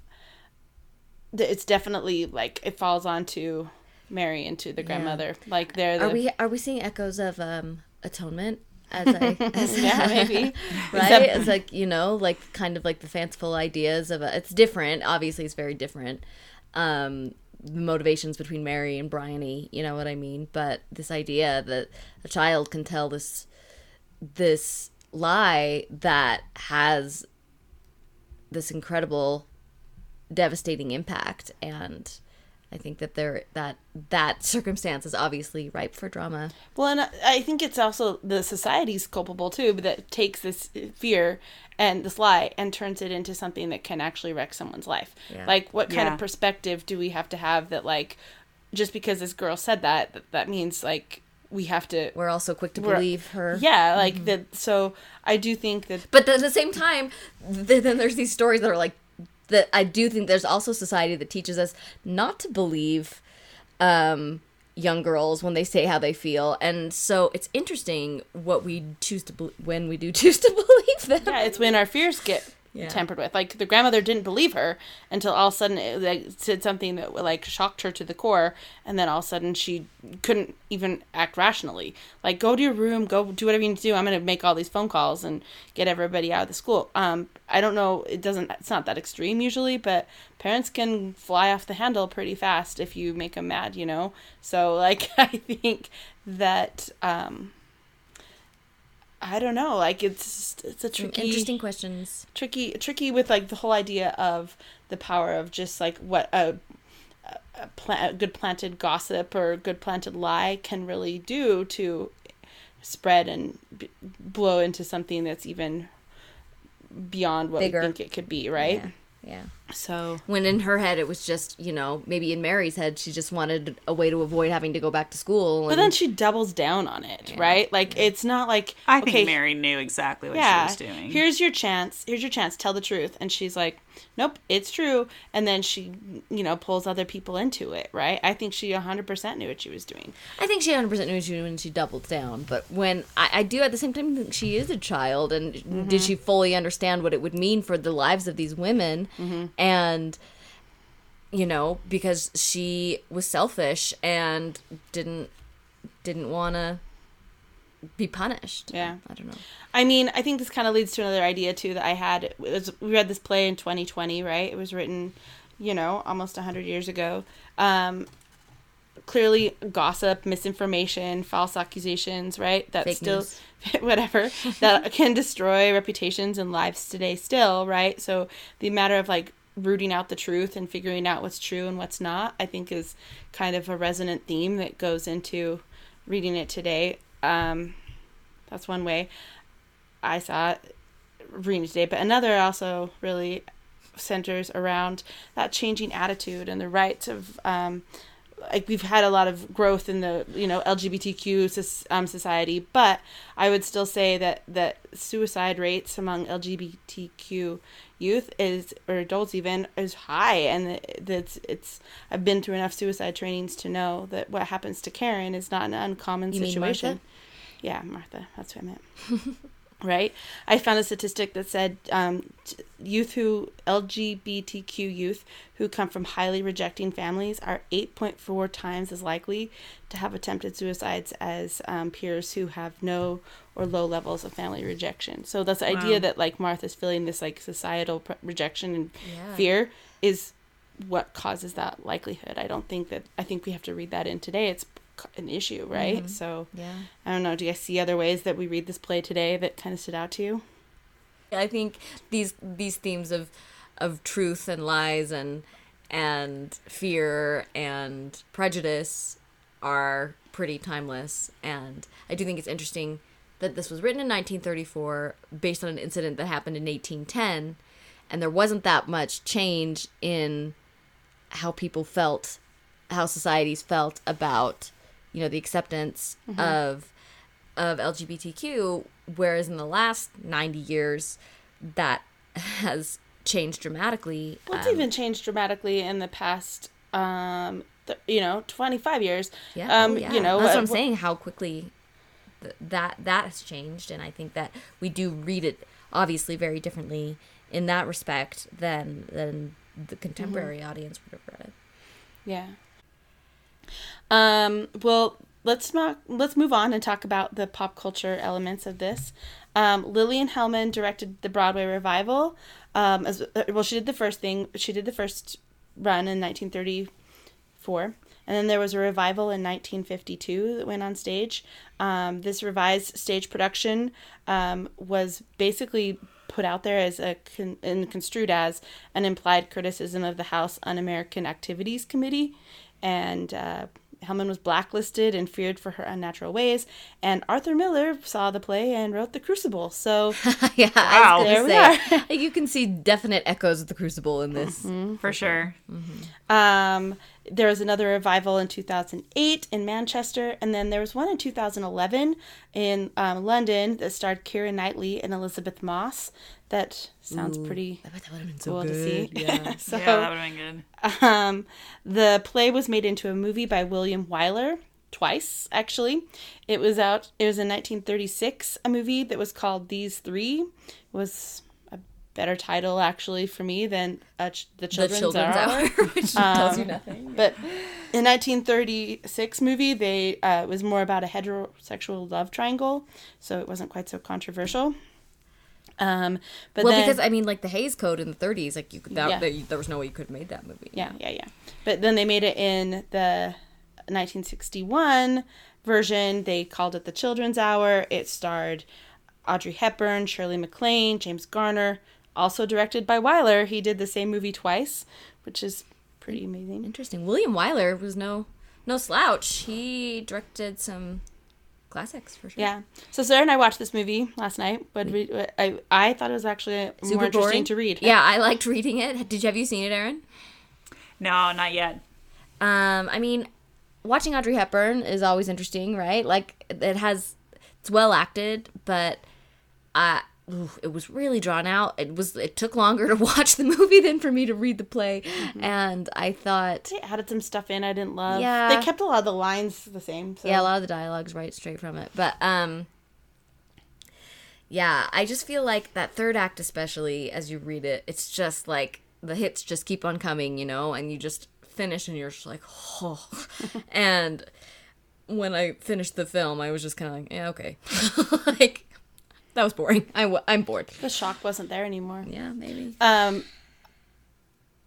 that it's definitely like it falls onto Mary and to the grandmother. Like they're the Are we are we seeing echoes of um atonement? As I, as yeah maybe right? It's like you know, like kind of like the fanciful ideas of a, it's different. Obviously, it's very different. Um, the motivations between Mary and Briony, you know what I mean? But this idea that a child can tell this this lie that has this incredible devastating impact and I think that there that that circumstance is obviously ripe for drama. Well, and I- I think it's also the society's culpable too, but that takes this fear and this lie and turns it into something that can actually wreck someone's life. Yeah. Like, what kind Yeah. of perspective do we have to have that, like, just because this girl said that, that, that means like we have to. We're also quick to believe her. Yeah, like mm-hmm. that. So I do think that But at the same time, th- then there's these stories that are like that. I do think there's also society that teaches us not to believe um, young girls when they say how they feel, and so it's interesting what we choose to bel when we do choose to believe them. yeah, it's when our fears get Yeah. tempered with. Like the grandmother didn't believe her until all of a sudden it like, said something that like shocked her to the core, and then all of a sudden she couldn't even act rationally. Like go to your room, go do whatever you need to do. I'm gonna make all these phone calls and get everybody out of the school. Um, I don't know. It doesn't. It's not that extreme usually, but parents can fly off the handle pretty fast if you make them mad. You know. So like I think that um. I don't know. Like it's it's a tricky Interesting questions. tricky tricky with like the whole idea of the power of just like what a a, a, pla- a good planted gossip or good planted lie can really do to spread and b- blow into something that's even beyond what Bigger. we think it could be right Yeah. Yeah. So When in her head it was just, you know, maybe in Mary's head she just wanted a way to avoid having to go back to school. but and- then she doubles down on it right like it's not like I think Mary knew exactly what yeah she was doing. here's your chance here's your chance tell the truth and she's like nope it's true and then she you know pulls other people into it right i think she 100% knew what she was doing I think she 100% knew what she was doing when she doubled down. But when I, I do at the same time think she is a child, and Mm-hmm. did she fully understand what it would mean for the lives of these women? Mm-hmm. And, you know, because she was selfish and didn't didn't want to be punished. Yeah. I don't know. i mean i think this kind of leads to another idea too that i had it was, we read this play in 2020 right it was written you know almost 100 years ago um clearly gossip misinformation false accusations right that Fake still whatever that can destroy reputations and lives today still right so the matter of like rooting out the truth and figuring out what's true and what's not i think is kind of a resonant theme that goes into reading it today. Um that's one way i saw it reading today. But another also really centers around that changing attitude and the rights of um like we've had a lot of growth in the you know LGBTQ um, society, but I would still say that that suicide rates among LGBTQ youth is or adults even is high, and that's it's I've been through enough suicide trainings to know that what happens to Karen is not an uncommon You mean situation. Martha? Yeah, Martha. That's what I meant. right? I found a statistic that said um, youth who LGBTQ youth who come from highly rejecting families are 8.4 times as likely to have attempted suicides as um, peers who have no or low levels of family rejection. So that's the idea that like Martha's feeling this like societal pre- rejection and Yeah. fear is what causes that likelihood. I don't think that I think we have to read that in today. It's an issue, right? Mm-hmm. So Yeah. I don't know. Do you guys see other ways that we read this play today that kind of stood out to you? I think these these themes of of truth and lies and and fear and prejudice are pretty timeless and I do think it's interesting that this was written in 1934 based on an incident that happened in 1810 and there wasn't that much change in how people felt how societies felt about you know the acceptance of of LGBTQ, whereas in the last 90 years, that has changed dramatically. Well, it's Um, even changed dramatically in the past, um, th- you know, 25 years. yeah, Um, oh, yeah. You know, that's what I'm saying. How quickly th- that that has changed, and I think that we do read it obviously very differently in that respect than than the contemporary Mm-hmm. audience would have read it. Yeah. Um, well, let's not let's move on and talk about the pop culture elements of this. Um, Lillian Hellman directed the Broadway revival. Um, as uh, well, she did the first thing. She did the first run in 1934, and then there was a revival in 1952 that went on stage. Um, this revised stage production um, was basically put out there as a con- and construed as an implied criticism of the House Un-American Activities Committee, and uh, Hellman was blacklisted and feared for her unnatural ways. And Arthur Miller saw the play and wrote The Crucible. So yeah, Wow. I There was we gonna you can see definite echoes of the Crucible in this. for sure. Um, there was another revival in 2008 in Manchester, and then there was one in 2011 in um, London that starred Keira Knightley and Elisabeth Moss. That sounds pretty I bet that would have been so cool to see. Yeah. so, yeah, that would have been good. um, the play was made into a movie by William Wyler twice, actually. It was out. It was in 1936. A movie that was called These Three was a better title actually for me than uh, Ch- the the Children's, Children's Hour. Hour, which tells you nothing. But in 1936 movie, they uh, it was more about a heterosexual love triangle, so it wasn't quite so controversial. Um, but well, then, because I mean, like the Hays Code in the 30s, like you could that, Yeah. that- there was no way you could have made that movie. yeah, yeah, yeah. But then they made it in the 1961 version. They called it the Children's Hour. It starred Audrey Hepburn, Shirley MacLaine, James Garner. Also directed by Wyler. He did the same movie twice, which is pretty amazing. Interesting. William Wyler was no no slouch. He directed some classics for sure. Yeah. So Sarah and I watched this movie last night, but we, I I thought it was actually more Super interesting boring to read. Yeah, I liked reading it. Did you have you seen it, Erin? No, not yet. Um, I mean, watching Audrey Hepburn is always interesting, right? Like it has, it's well acted, but I. it was really drawn out. It was. It took longer to watch the movie than for me to read the play, and I thought, They added some stuff in I didn't love. Yeah. They kept a lot of the lines the same. So. yeah, a lot of the dialogues right straight from it. But um, yeah, I just feel like that third act, especially as you read it, it's just like the hits just keep on coming, you know, and you just finish and you're just like, oh. and when I finished the film, I was just kind of like, yeah, okay, like that was boring. I w- I'm bored. the shock wasn't there anymore. Yeah, maybe. Um.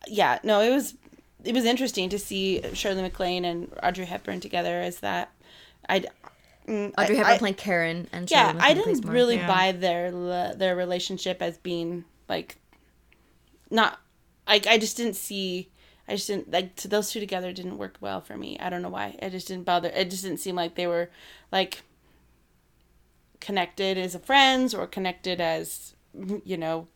Yeah. No, it was it was interesting to see Shirley MacLaine and Audrey Hepburn together. Is that, I. mm, Audrey I- Hepburn I- playing Karen and Yeah, Shirley I MacLaine plays didn't really Yeah. buy their their relationship as being like not. I I just didn't see. I just didn't like to those two together didn't work well for me. I don't know why. I just didn't bother. It just didn't seem like they were like connected as friends or connected as you know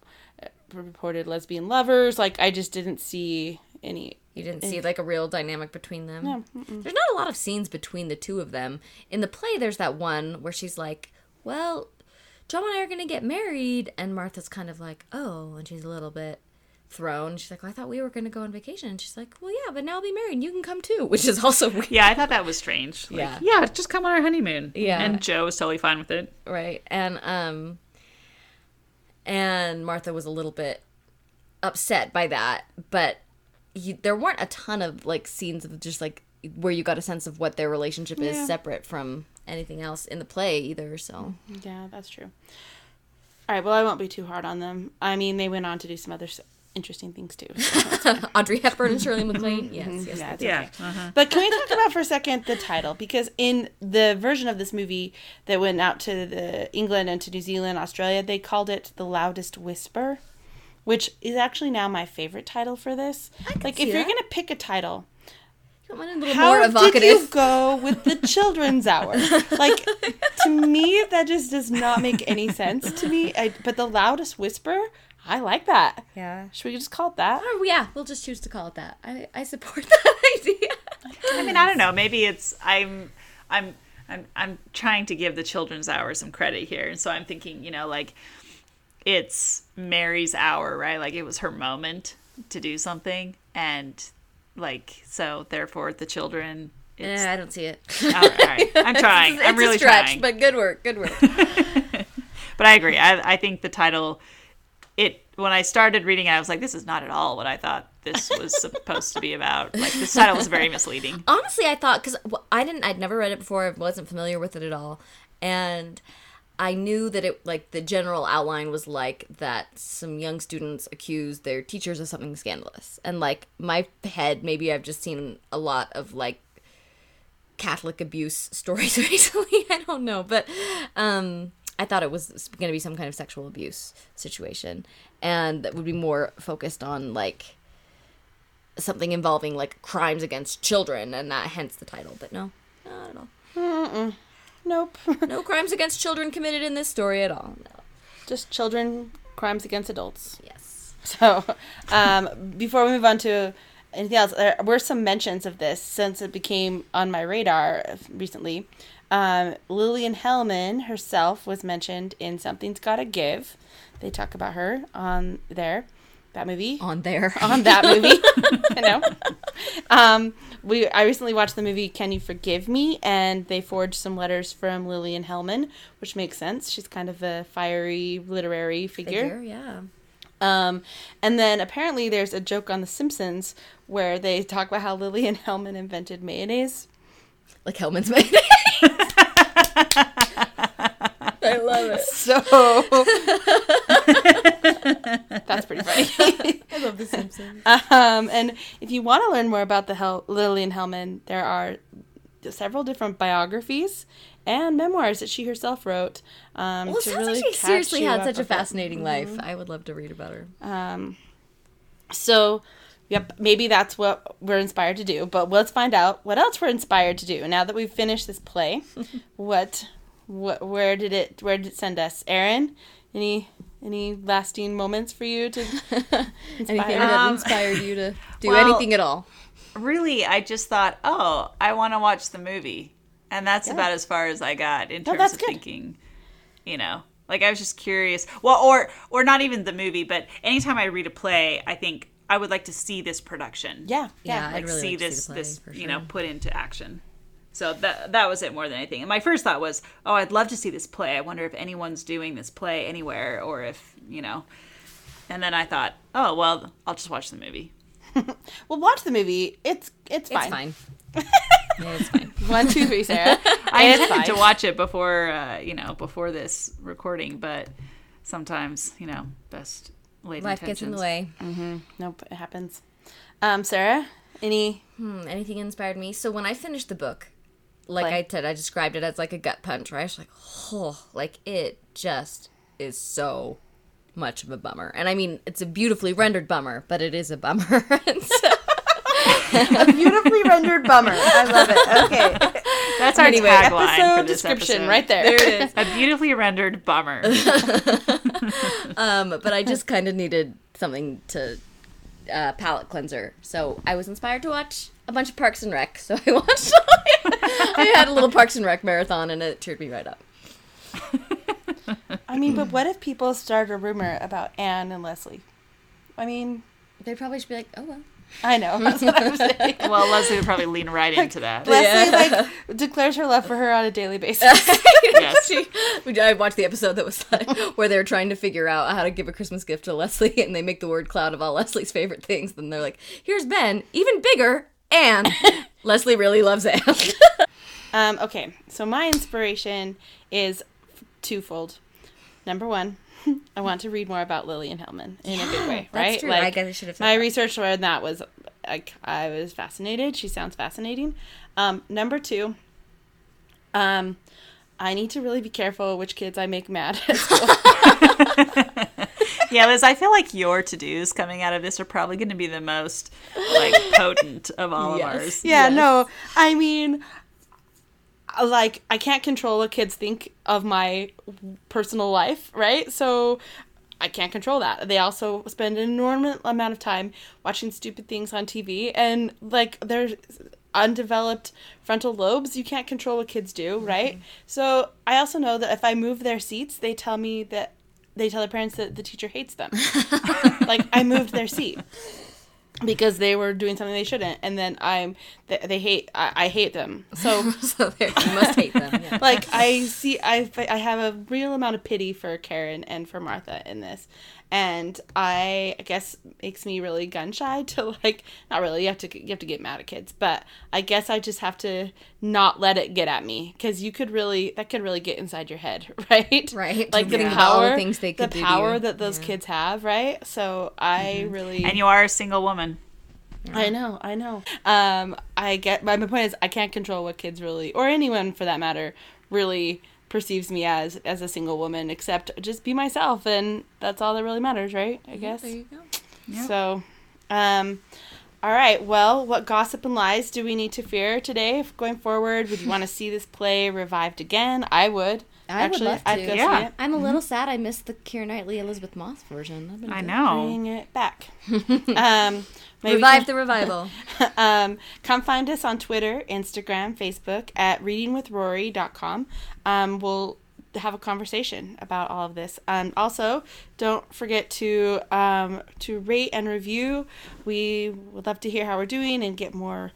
reported lesbian lovers. Like I just didn't see any You didn't see like a real dynamic between them. There's not a lot of scenes between the two of them. In the play, there's that one where she's like, "Well, John and I are gonna get married," and Martha's kind of like, "Oh," and she's a little bit thrown. She's like, well, "I thought we were gonna go on vacation," and she's like, "Well, yeah, but now I'll be married. and You can come too," which is also weird. Yeah, I thought that was strange. Like, Yeah. yeah, just come on our honeymoon. Yeah. and Joe was totally fine with it. right and um and martha was a little bit upset by that but you, there weren't a ton of like scenes of just like where you got a sense of what their relationship Yeah. is separate from anything else in the play either so Yeah, that's true. All right, well, I won't be too hard on them. I mean, they went on to do some other s- interesting things too. so- audrey hepburn and shirley maclaine yes yes yeah, it's Yeah, okay. uh-huh. But can we talk about for a second the title? Because in the version of this movie that went out to the England and to New Zealand, Australia, they called it "The Loudest Whisper," which is actually now my favorite title for this. Like, see if you're gonna pick a title, You want a little how more did evocative you go with the children's hour? Like, to me, that just does not make any sense to me. I, but the loudest whisper, I like that. yeah Should we just call it that? Or, yeah we'll just choose to call it that i, I support that idea I mean, I don't know. Maybe it's I'm I'm I'm I'm trying to give the children's hour some credit here, and so I'm thinking, you know, like it's Mary's hour, right? Like it was her moment to do something, and like so, therefore, the children. It's, Eh, i don't see it all right, I'm trying. it's I'm really a stretch trying. but good work good work But I agree. I, I think the title, it when I started reading it, I was like, this is not at all what I thought this was supposed to be about. Like this title was very misleading. honestly i thought because i didn't i'd never read it before i wasn't familiar with it at all and i knew that it like the general outline was like that some young students accused their teachers of something scandalous and like my head maybe i've just seen a lot of like catholic abuse stories recently i don't know but um i thought it was going to be some kind of sexual abuse situation and that would be more focused on like something involving like crimes against children and that hence the title but no not at all Nope. no crimes against children committed in this story at all no just children, crimes against adults. yes So, um, before we move on to anything else, there were some mentions of this since it became on my radar recently. Um, Lillian Hellman herself was mentioned in Something's Gotta Give. They talk about her on there, that movie. on there on that movie. I know. Um, we I recently watched the movie Can You Forgive Me, and they forged some letters from Lillian Hellman, which makes sense. She's kind of a fiery literary figure. figure yeah Um, and then apparently there's a joke on The Simpsons where they talk about how Lillian Hellman invented mayonnaise. like Hellmann's mayonnaise i love it. So. That's pretty funny. i love the simpsons. Um, and if you want to learn more about the Hel- Lillian Hellman, there are several different biographies and memoirs that she herself wrote. Um, well it sounds really like she seriously had such a fascinating life. I would love to read about her. Um, so, yep, maybe that's what we're inspired to do. But let's find out what else we're inspired to do now that we've finished this play. what, what, where did it, where did it send us, Erin? Any, any lasting moments for you to anything that Um, inspired you to do well- anything at all really i just thought oh i want to watch the movie and that's about as far as i got in No, terms that's of good. thinking you know like i was just curious well or or not even the movie but anytime i read a play i think i would like to see this production. Yeah, Yeah, yeah. I'd like really see like to see this play, this for you know put into action. So that that was it more than anything. And my first thought was oh i'd love to see this play. I wonder if anyone's doing this play anywhere or if you know. And then i thought oh well i'll just watch the movie. Well, watch the movie. It's it's fine. it's fine. yeah, it's fine. One, two, three, Sarah. I It's intended to watch it before, uh, you know, before this recording, but sometimes, you know, best laid life gets in the intentions. way Nope, it happens. Um, Sarah, any? Hmm, anything inspired me. So when I finished the book, like Play. I said, I described it as like a gut punch, right? I was like, oh, like it just is so much of a bummer. And I mean, it's a beautifully rendered bummer, but it is a bummer. And so- A beautifully rendered bummer. I love it. Okay. That's our Anyway, tagline Episode for this description episode. right there. there it is. A beautifully rendered bummer. Um, but I just kind of needed something to uh, palate cleanser. So I was inspired to watch a bunch of Parks and Rec. So I watched. I had a little Parks and Rec marathon, and it cheered me right up. I mean, but what if people start a rumor about Anne and Leslie? I mean, They probably should be like, oh well. I know. That's what I'm saying. Well, Leslie would probably lean right into that. Leslie like declares her love for her on a daily basis. Yes. She, we- I watched the episode that was like, where they're trying to figure out how to give a Christmas gift to Leslie, and they make the word cloud of all Leslie's favorite things. Then they're like, "Here's Ben, even bigger, and Leslie really loves Anne." Um, okay, so my inspiration is twofold. Number one, I want to read more about Lillian Hellman in a good way, that's right? true. I guess I should have My that. research on that was like I was fascinated. She sounds fascinating. Um, number two, um, I need to really be careful which kids I make mad. at school. Yeah, Liz, I feel like your to dos coming out of this are probably going to be the most like potent of all Yes. of ours. Yeah, Yes. no. I mean, like, I can't control what kids think of my personal life, right? So I can't control that. They also spend an enormous amount of time watching stupid things on TV, and like, there's undeveloped frontal lobes. You can't control what kids do, mm-hmm. right? So I also know that if I move their seats, they tell me that they tell their parents that the teacher hates them. like, I moved their seat because they were doing something they shouldn't and then i'm they, they hate I, I hate them so so you must hate them. Yeah. like i see I, I have a real amount of pity for karen and for martha in this and i I guess makes me really gun shy to like not really you have to you have to get mad at kids but i guess i just have to not let it get at me because you could really that could really get inside your head right Right. like the Think about all the power things they could the do power that those Yeah. kids have right so i really And you are a single woman. I know, I know. Um, I get my, my point is I can't control what kids really, or anyone for that matter, really perceives me as as a single woman. Except just be myself, and that's all that really matters, right? I guess. There you go. So, um, all right. Well, what gossip and lies do we need to fear today going forward? Would you want to see this play revived again? I would. I would love I'd to. go Yeah. see it. I'm a little sad I missed the Keira Knightley Elisabeth Moss version. That'd I good. know. Bring it back. um, maybe Revive can- the revival. um, come find us on Twitter, Instagram, Facebook at readingwithrory.com. Um, we'll have a conversation about all of this. And also, don't forget to um, to rate and review. We would love to hear how we're doing and get more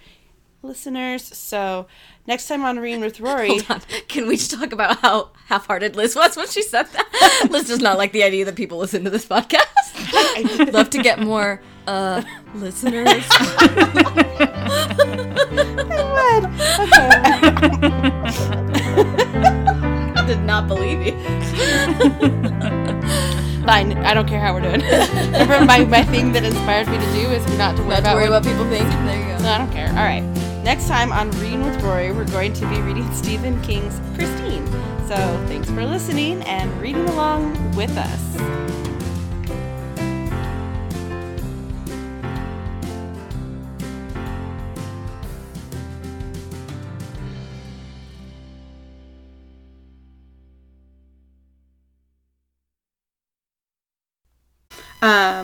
listeners. So next time on Reading with Rory. Can we just talk about how half-hearted Liz was when she said that? Liz does not like the idea that people listen to this podcast. Love to get more uh listeners. I would. Okay. Did not believe you. fine. I don't care how we're doing. Remember, my, my thing that inspired me to do is not to worry Not about to worry what what people think. There you go. No, I don't care. All right. Next time on Reading with Rory, we're going to be reading Stephen King's Christine. So thanks for listening and reading along with us. Um,